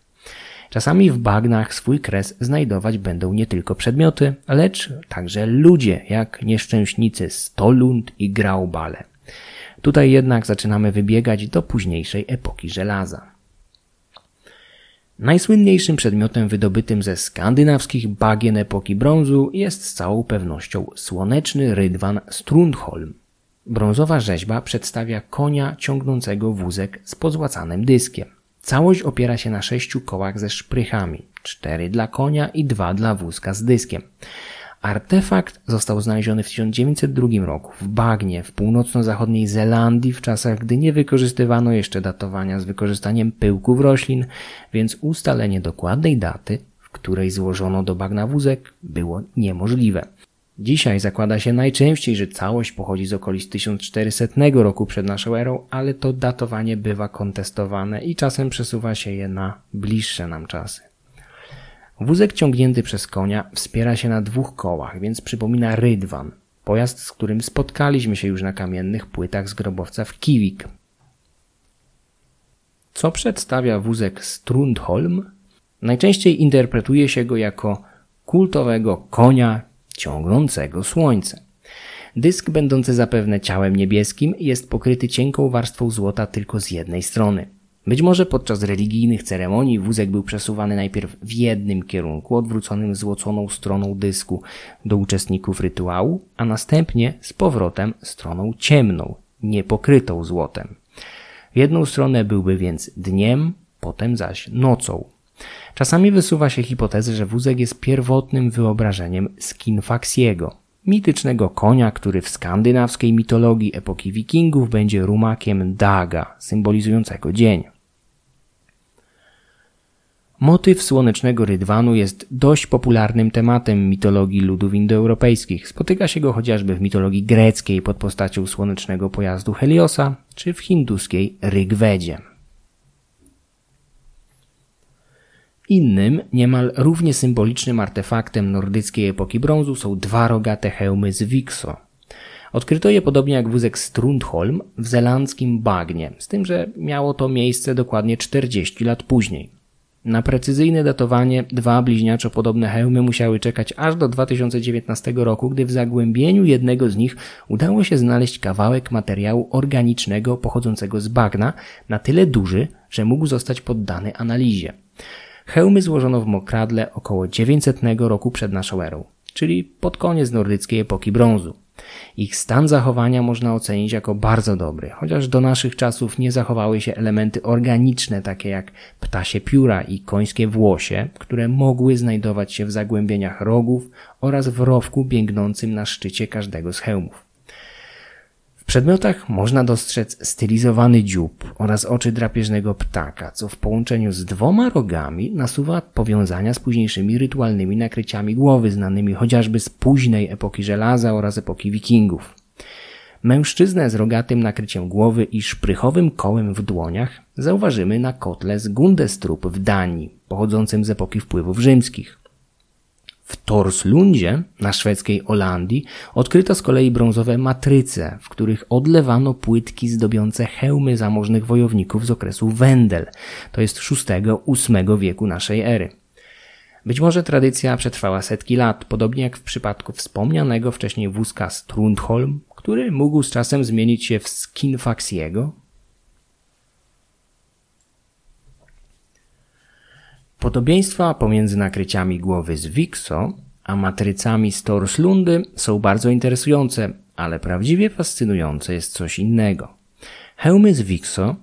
Czasami w bagnach swój kres znajdować będą nie tylko przedmioty, lecz także ludzie, jak nieszczęśnicy Stolund i Graubale. Tutaj jednak zaczynamy wybiegać do późniejszej epoki żelaza. Najsłynniejszym przedmiotem wydobytym ze skandynawskich bagien epoki brązu jest z całą pewnością słoneczny rydwan Strundholm. Brązowa rzeźba przedstawia konia ciągnącego wózek z pozłacanym dyskiem. Całość opiera się na sześciu kołach ze szprychami, cztery dla konia i dwa dla wózka z dyskiem. Artefakt został znaleziony w 1902 roku w bagnie w północno-zachodniej Zelandii w czasach, gdy nie wykorzystywano jeszcze datowania z wykorzystaniem pyłków roślin, więc ustalenie dokładnej daty, w której złożono do bagna wózek, było niemożliwe. Dzisiaj zakłada się najczęściej, że całość pochodzi z okolic 1400 roku przed naszą erą, ale to datowanie bywa kontestowane i czasem przesuwa się je na bliższe nam czasy. Wózek ciągnięty przez konia wspiera się na dwóch kołach, więc przypomina rydwan, pojazd, z którym spotkaliśmy się już na kamiennych płytach z grobowca w Kiwik. Co przedstawia wózek Strundholm? Najczęściej interpretuje się go jako kultowego konia ciągnącego słońce. Dysk będący zapewne ciałem niebieskim jest pokryty cienką warstwą złota tylko z jednej strony – być może podczas religijnych ceremonii wózek był przesuwany najpierw w jednym kierunku, odwróconym złoconą stroną dysku do uczestników rytuału, a następnie z powrotem stroną ciemną, niepokrytą złotem. W jedną stronę byłby więc dniem, potem zaś nocą. Czasami wysuwa się hipotezę, że wózek jest pierwotnym wyobrażeniem Skinfaxiego, mitycznego konia, który w skandynawskiej mitologii epoki wikingów będzie rumakiem Daga, symbolizującego dzień. Motyw słonecznego rydwanu jest dość popularnym tematem mitologii ludów indoeuropejskich. Spotyka się go chociażby w mitologii greckiej pod postacią słonecznego pojazdu Heliosa, czy w hinduskiej Rigvedzie. Innym, niemal równie symbolicznym artefaktem nordyckiej epoki brązu są dwa rogate hełmy z Wixo. Odkryto je podobnie jak wózek Strundholm w zelandzkim bagnie, z tym, że miało to miejsce dokładnie 40 lat później. Na precyzyjne datowanie dwa bliźniaczo podobne hełmy musiały czekać aż do 2019 roku, gdy w zagłębieniu jednego z nich udało się znaleźć kawałek materiału organicznego pochodzącego z bagna, na tyle duży, że mógł zostać poddany analizie. Hełmy złożono w Mokradle około 900 roku przed naszą erą, czyli pod koniec nordyckiej epoki brązu. Ich stan zachowania można ocenić jako bardzo dobry, chociaż do naszych czasów nie zachowały się elementy organiczne, takie jak ptasie pióra i końskie włosie, które mogły znajdować się w zagłębieniach rogów oraz w rowku biegnącym na szczycie każdego z hełmów przedmiotach można dostrzec stylizowany dziób oraz oczy drapieżnego ptaka, co w połączeniu z dwoma rogami nasuwa powiązania z późniejszymi rytualnymi nakryciami głowy, znanymi chociażby z późnej epoki żelaza oraz epoki wikingów. Mężczyznę z rogatym nakryciem głowy i szprychowym kołem w dłoniach zauważymy na kotle z Gundestrup w Danii, pochodzącym z epoki wpływów rzymskich. W Torslundzie na szwedzkiej Olandii odkryto z kolei brązowe matryce, w których odlewano płytki zdobiące hełmy zamożnych wojowników z okresu Wendel, to jest VI-VIII wieku naszej ery. Być może tradycja przetrwała setki lat, podobnie jak w przypadku wspomnianego wcześniej wózka Strundholm, który mógł z czasem zmienić się w Skinfaxiego. Podobieństwa pomiędzy nakryciami głowy z Wixo a matrycami z Torslundy są bardzo interesujące, ale prawdziwie fascynujące jest coś innego. Hełmy z Wixo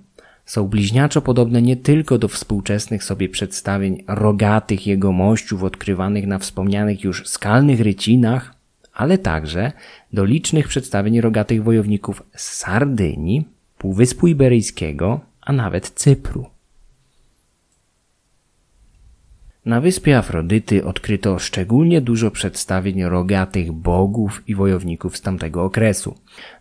są bliźniaczo podobne nie tylko do współczesnych sobie przedstawień rogatych jegomościów odkrywanych na wspomnianych już skalnych rycinach, ale także do licznych przedstawień rogatych wojowników z Sardynii, Półwyspu Iberyjskiego, a nawet Cypru. Na wyspie Afrodyty odkryto szczególnie dużo przedstawień rogatych bogów i wojowników z tamtego okresu.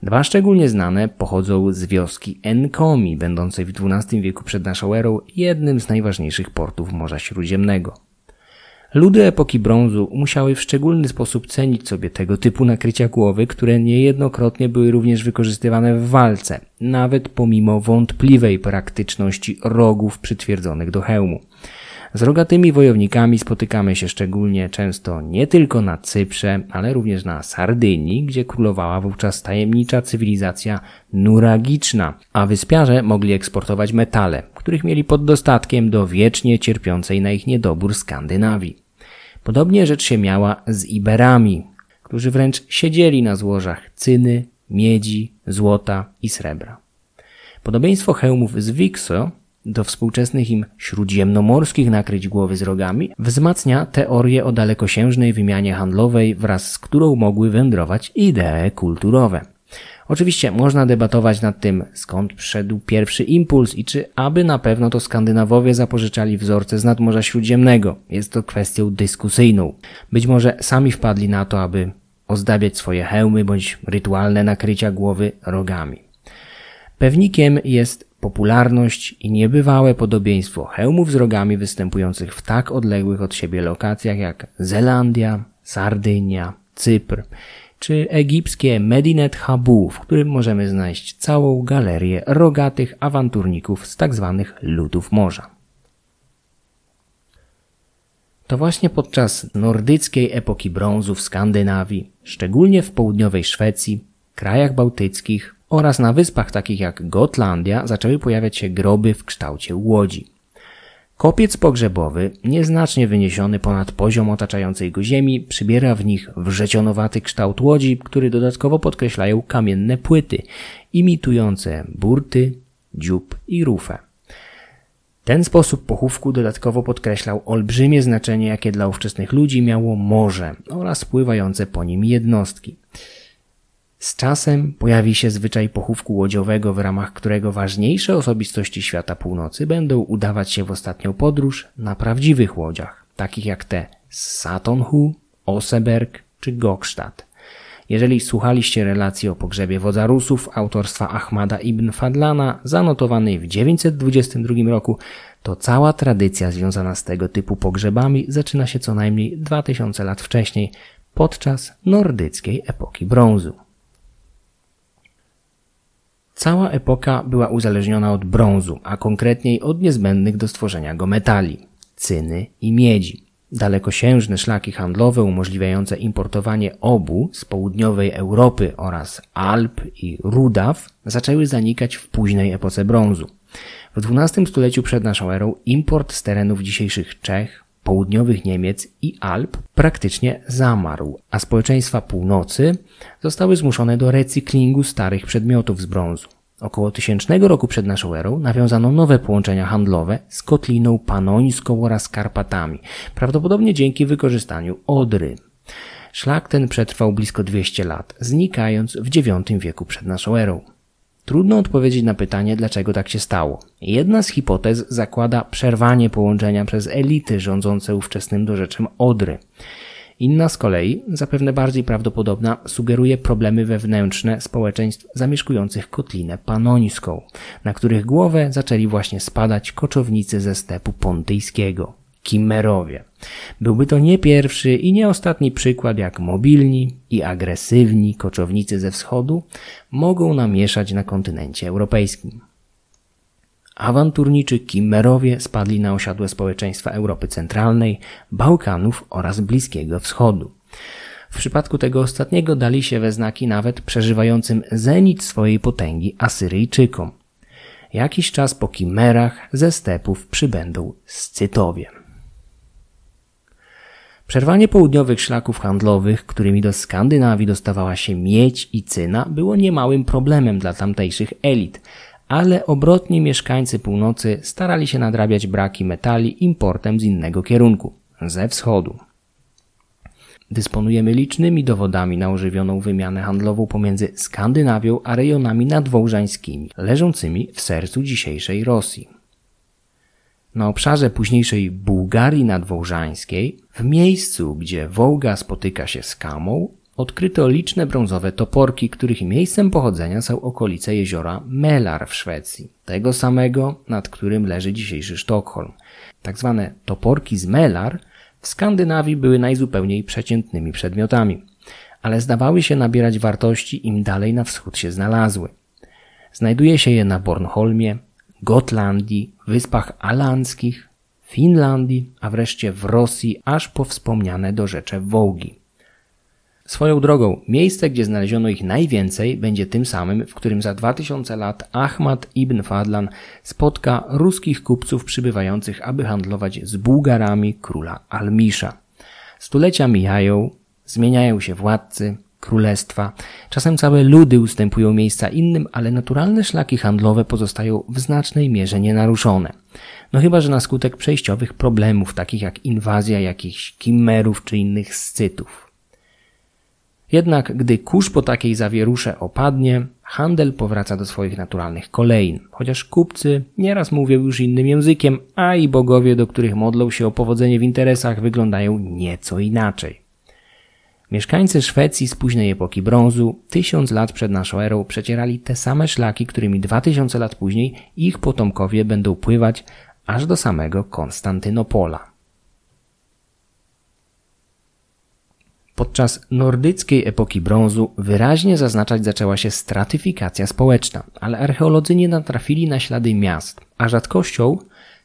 Dwa szczególnie znane pochodzą z wioski Enkomi, będącej w XII wieku przed naszą erą jednym z najważniejszych portów Morza Śródziemnego. Ludy epoki brązu musiały w szczególny sposób cenić sobie tego typu nakrycia głowy, które niejednokrotnie były również wykorzystywane w walce, nawet pomimo wątpliwej praktyczności rogów przytwierdzonych do hełmu. Z rogatymi wojownikami spotykamy się szczególnie często nie tylko na Cyprze, ale również na Sardynii, gdzie królowała wówczas tajemnicza cywilizacja nuragiczna, a wyspiarze mogli eksportować metale, których mieli pod dostatkiem do wiecznie cierpiącej na ich niedobór Skandynawii. Podobnie rzecz się miała z Iberami, którzy wręcz siedzieli na złożach cyny, miedzi, złota i srebra. Podobieństwo hełmów z Wixo do współczesnych im śródziemnomorskich nakryć głowy z rogami wzmacnia teorię o dalekosiężnej wymianie handlowej, wraz z którą mogły wędrować idee kulturowe. Oczywiście można debatować nad tym, skąd przyszedł pierwszy impuls i czy aby na pewno to Skandynawowie zapożyczali wzorce z nadmorza śródziemnego. Jest to kwestią dyskusyjną. Być może sami wpadli na to, aby ozdabiać swoje hełmy bądź rytualne nakrycia głowy rogami. Pewnikiem jest popularność i niebywałe podobieństwo hełmów z rogami występujących w tak odległych od siebie lokacjach jak Zelandia, Sardynia, Cypr czy egipskie Medinet Habu, w którym możemy znaleźć całą galerię rogatych awanturników z tzw. Tak ludów morza. To właśnie podczas nordyckiej epoki brązu w Skandynawii, szczególnie w południowej Szwecji, krajach bałtyckich, oraz na wyspach takich jak Gotlandia zaczęły pojawiać się groby w kształcie łodzi. Kopiec pogrzebowy, nieznacznie wyniesiony ponad poziom otaczającej go ziemi, przybiera w nich wrzecionowaty kształt łodzi, który dodatkowo podkreślają kamienne płyty, imitujące burty, dziób i rufę. Ten sposób pochówku dodatkowo podkreślał olbrzymie znaczenie, jakie dla ówczesnych ludzi miało morze oraz pływające po nim jednostki. Z czasem pojawi się zwyczaj pochówku łodziowego, w ramach którego ważniejsze osobistości świata północy będą udawać się w ostatnią podróż na prawdziwych łodziach, takich jak te z Satonhu, Oseberg czy Gokstadt. Jeżeli słuchaliście relacji o pogrzebie wodza Rusów autorstwa Ahmada ibn Fadlana, zanotowanej w 922 roku, to cała tradycja związana z tego typu pogrzebami zaczyna się co najmniej 2000 lat wcześniej, podczas nordyckiej epoki brązu. Cała epoka była uzależniona od brązu, a konkretniej od niezbędnych do stworzenia go metali cyny i miedzi. Dalekosiężne szlaki handlowe umożliwiające importowanie obu z południowej Europy oraz Alp i Rudaw zaczęły zanikać w późnej epoce brązu. W XII stuleciu przed naszą erą import z terenów dzisiejszych Czech, południowych Niemiec i Alp praktycznie zamarł, a społeczeństwa północy zostały zmuszone do recyklingu starych przedmiotów z brązu. Około tysięcznego roku przed naszą erą nawiązano nowe połączenia handlowe z Kotliną Panońską oraz Karpatami, prawdopodobnie dzięki wykorzystaniu Odry. Szlak ten przetrwał blisko 200 lat, znikając w IX wieku przed naszą erą. Trudno odpowiedzieć na pytanie, dlaczego tak się stało. Jedna z hipotez zakłada przerwanie połączenia przez elity rządzące ówczesnym dorzeczem Odry. Inna z kolei, zapewne bardziej prawdopodobna, sugeruje problemy wewnętrzne społeczeństw zamieszkujących kotlinę panońską, na których głowę zaczęli właśnie spadać koczownicy ze stepu pontyjskiego, Kimmerowie – Byłby to nie pierwszy i nie ostatni przykład, jak mobilni i agresywni koczownicy ze wschodu mogą namieszać na kontynencie europejskim. Awanturniczy Kimmerowie spadli na osiadłe społeczeństwa Europy Centralnej, Bałkanów oraz Bliskiego Wschodu. W przypadku tego ostatniego dali się we znaki nawet przeżywającym zenit swojej potęgi Asyryjczykom. Jakiś czas po Kimmerach ze stepów przybędą Scytowie. Przerwanie południowych szlaków handlowych, którymi do Skandynawii dostawała się miedź i cyna, było niemałym problemem dla tamtejszych elit, ale obrotni mieszkańcy północy starali się nadrabiać braki metali importem z innego kierunku ze wschodu. Dysponujemy licznymi dowodami na ożywioną wymianę handlową pomiędzy Skandynawią a rejonami nadwołżańskimi, leżącymi w sercu dzisiejszej Rosji. Na obszarze późniejszej Bułgarii nadwołżańskiej, w miejscu, gdzie Wołga spotyka się z Kamą, odkryto liczne brązowe toporki, których miejscem pochodzenia są okolice jeziora Melar w Szwecji, tego samego, nad którym leży dzisiejszy Sztokholm. Tak zwane toporki z Melar w Skandynawii były najzupełniej przeciętnymi przedmiotami, ale zdawały się nabierać wartości im dalej na wschód się znalazły. Znajduje się je na Bornholmie, Gotlandii, Wyspach Alandzkich, Finlandii, a wreszcie w Rosji aż po wspomniane do rzecze Wołgi. Swoją drogą, miejsce, gdzie znaleziono ich najwięcej, będzie tym samym, w którym za 2000 lat Ahmad ibn Fadlan spotka ruskich kupców przybywających, aby handlować z Bułgarami króla Almisza. Stulecia mijają, zmieniają się władcy, królestwa. Czasem całe ludy ustępują miejsca innym, ale naturalne szlaki handlowe pozostają w znacznej mierze nienaruszone. No chyba, że na skutek przejściowych problemów, takich jak inwazja jakichś kimmerów czy innych scytów. Jednak gdy kurz po takiej zawierusze opadnie, handel powraca do swoich naturalnych kolejn, chociaż kupcy nieraz mówią już innym językiem, a i bogowie, do których modlą się o powodzenie w interesach, wyglądają nieco inaczej. Mieszkańcy Szwecji z późnej epoki brązu, tysiąc lat przed naszą erą, przecierali te same szlaki, którymi dwa tysiące lat później ich potomkowie będą pływać aż do samego Konstantynopola. Podczas nordyckiej epoki brązu wyraźnie zaznaczać zaczęła się stratyfikacja społeczna, ale archeolodzy nie natrafili na ślady miast, a rzadkością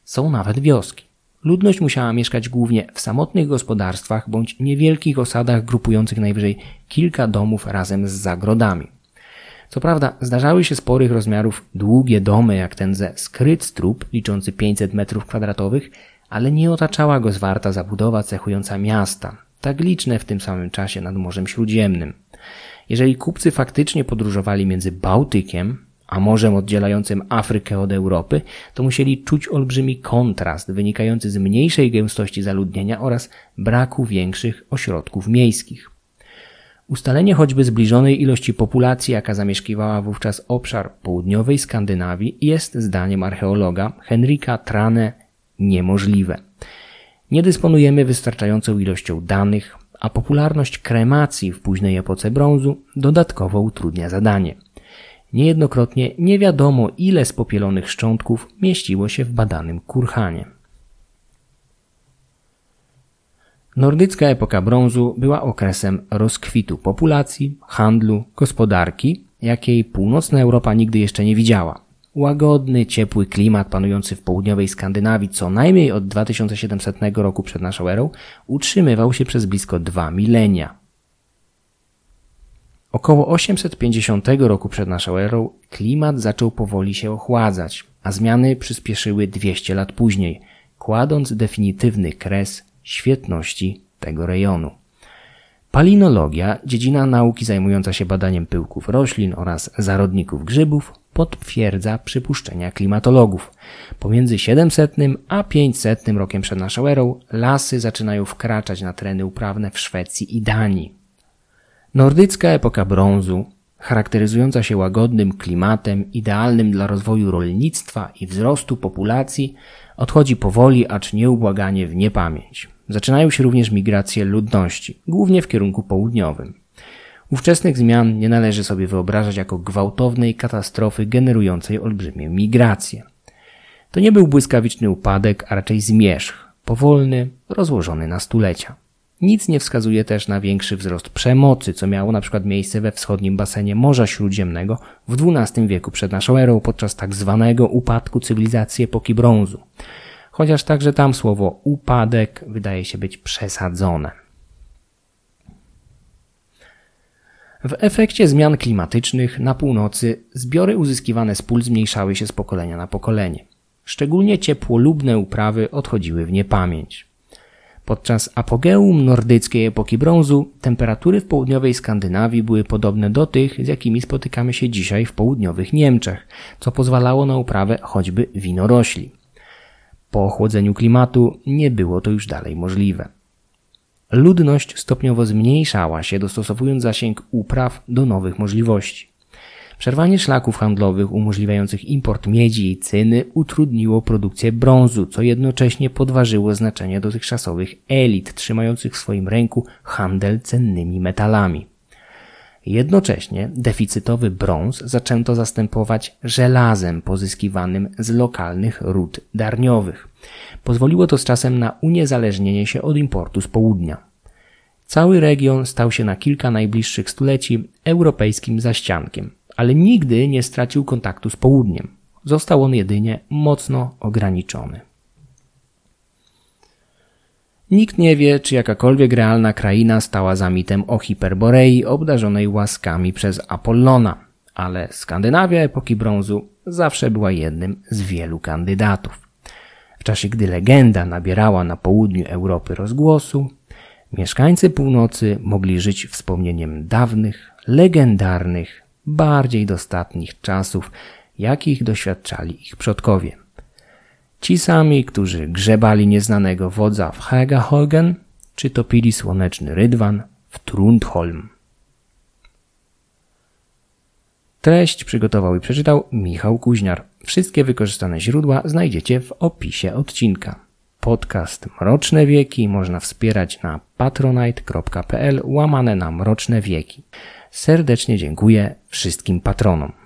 są nawet wioski. Ludność musiała mieszkać głównie w samotnych gospodarstwach bądź niewielkich osadach grupujących najwyżej kilka domów razem z zagrodami. Co prawda zdarzały się sporych rozmiarów długie domy jak ten ze Skrytstrup liczący 500 m2, ale nie otaczała go zwarta zabudowa cechująca miasta, tak liczne w tym samym czasie nad Morzem Śródziemnym. Jeżeli kupcy faktycznie podróżowali między Bałtykiem, a morzem oddzielającym Afrykę od Europy, to musieli czuć olbrzymi kontrast wynikający z mniejszej gęstości zaludnienia oraz braku większych ośrodków miejskich. Ustalenie choćby zbliżonej ilości populacji, jaka zamieszkiwała wówczas obszar południowej Skandynawii, jest zdaniem archeologa Henryka Trane niemożliwe. Nie dysponujemy wystarczającą ilością danych, a popularność kremacji w późnej epoce brązu dodatkowo utrudnia zadanie. Niejednokrotnie nie wiadomo, ile spopielonych szczątków mieściło się w badanym kurhanie. Nordycka epoka brązu była okresem rozkwitu populacji, handlu, gospodarki, jakiej północna Europa nigdy jeszcze nie widziała. Łagodny, ciepły klimat panujący w południowej Skandynawii co najmniej od 2700 roku przed naszą erą utrzymywał się przez blisko dwa milenia. Około 850 roku przed naszą erą klimat zaczął powoli się ochładzać, a zmiany przyspieszyły 200 lat później, kładąc definitywny kres świetności tego rejonu. Palinologia, dziedzina nauki zajmująca się badaniem pyłków roślin oraz zarodników grzybów, potwierdza przypuszczenia klimatologów. Pomiędzy 700 a 500 rokiem przed naszą erą lasy zaczynają wkraczać na tereny uprawne w Szwecji i Danii. Nordycka epoka brązu, charakteryzująca się łagodnym klimatem, idealnym dla rozwoju rolnictwa i wzrostu populacji, odchodzi powoli, acz nieubłaganie w niepamięć. Zaczynają się również migracje ludności, głównie w kierunku południowym. Ówczesnych zmian nie należy sobie wyobrażać jako gwałtownej katastrofy generującej olbrzymie migracje. To nie był błyskawiczny upadek, a raczej zmierzch, powolny, rozłożony na stulecia. Nic nie wskazuje też na większy wzrost przemocy, co miało na przykład miejsce we wschodnim basenie Morza Śródziemnego w XII wieku przed naszą erą podczas tak zwanego upadku cywilizacji epoki brązu. Chociaż także tam słowo upadek wydaje się być przesadzone. W efekcie zmian klimatycznych na północy zbiory uzyskiwane z pól zmniejszały się z pokolenia na pokolenie. Szczególnie ciepłolubne uprawy odchodziły w niepamięć. Podczas apogeum nordyckiej epoki brązu temperatury w południowej Skandynawii były podobne do tych, z jakimi spotykamy się dzisiaj w południowych Niemczech, co pozwalało na uprawę choćby winorośli. Po ochłodzeniu klimatu nie było to już dalej możliwe. Ludność stopniowo zmniejszała się, dostosowując zasięg upraw do nowych możliwości. Przerwanie szlaków handlowych umożliwiających import miedzi i cyny utrudniło produkcję brązu, co jednocześnie podważyło znaczenie dotychczasowych elit trzymających w swoim ręku handel cennymi metalami. Jednocześnie deficytowy brąz zaczęto zastępować żelazem pozyskiwanym z lokalnych ród darniowych. Pozwoliło to z czasem na uniezależnienie się od importu z południa. Cały region stał się na kilka najbliższych stuleci europejskim zaściankiem, ale nigdy nie stracił kontaktu z południem. Został on jedynie mocno ograniczony. Nikt nie wie, czy jakakolwiek realna kraina stała za mitem o Hiperborei obdarzonej łaskami przez Apollona, ale Skandynawia epoki brązu zawsze była jednym z wielu kandydatów. W czasie gdy legenda nabierała na południu Europy rozgłosu, mieszkańcy północy mogli żyć wspomnieniem dawnych, legendarnych, bardziej dostatnich czasów, jakich doświadczali ich przodkowie. Ci sami, którzy grzebali nieznanego wodza w Hagahogen, czy topili słoneczny rydwan w Trundholm. Treść przygotował i przeczytał Michał Kuźniar. Wszystkie wykorzystane źródła znajdziecie w opisie odcinka. Podcast Mroczne Wieki można wspierać na patronite.pl łamane na Mroczne Wieki. Serdecznie dziękuję wszystkim patronom.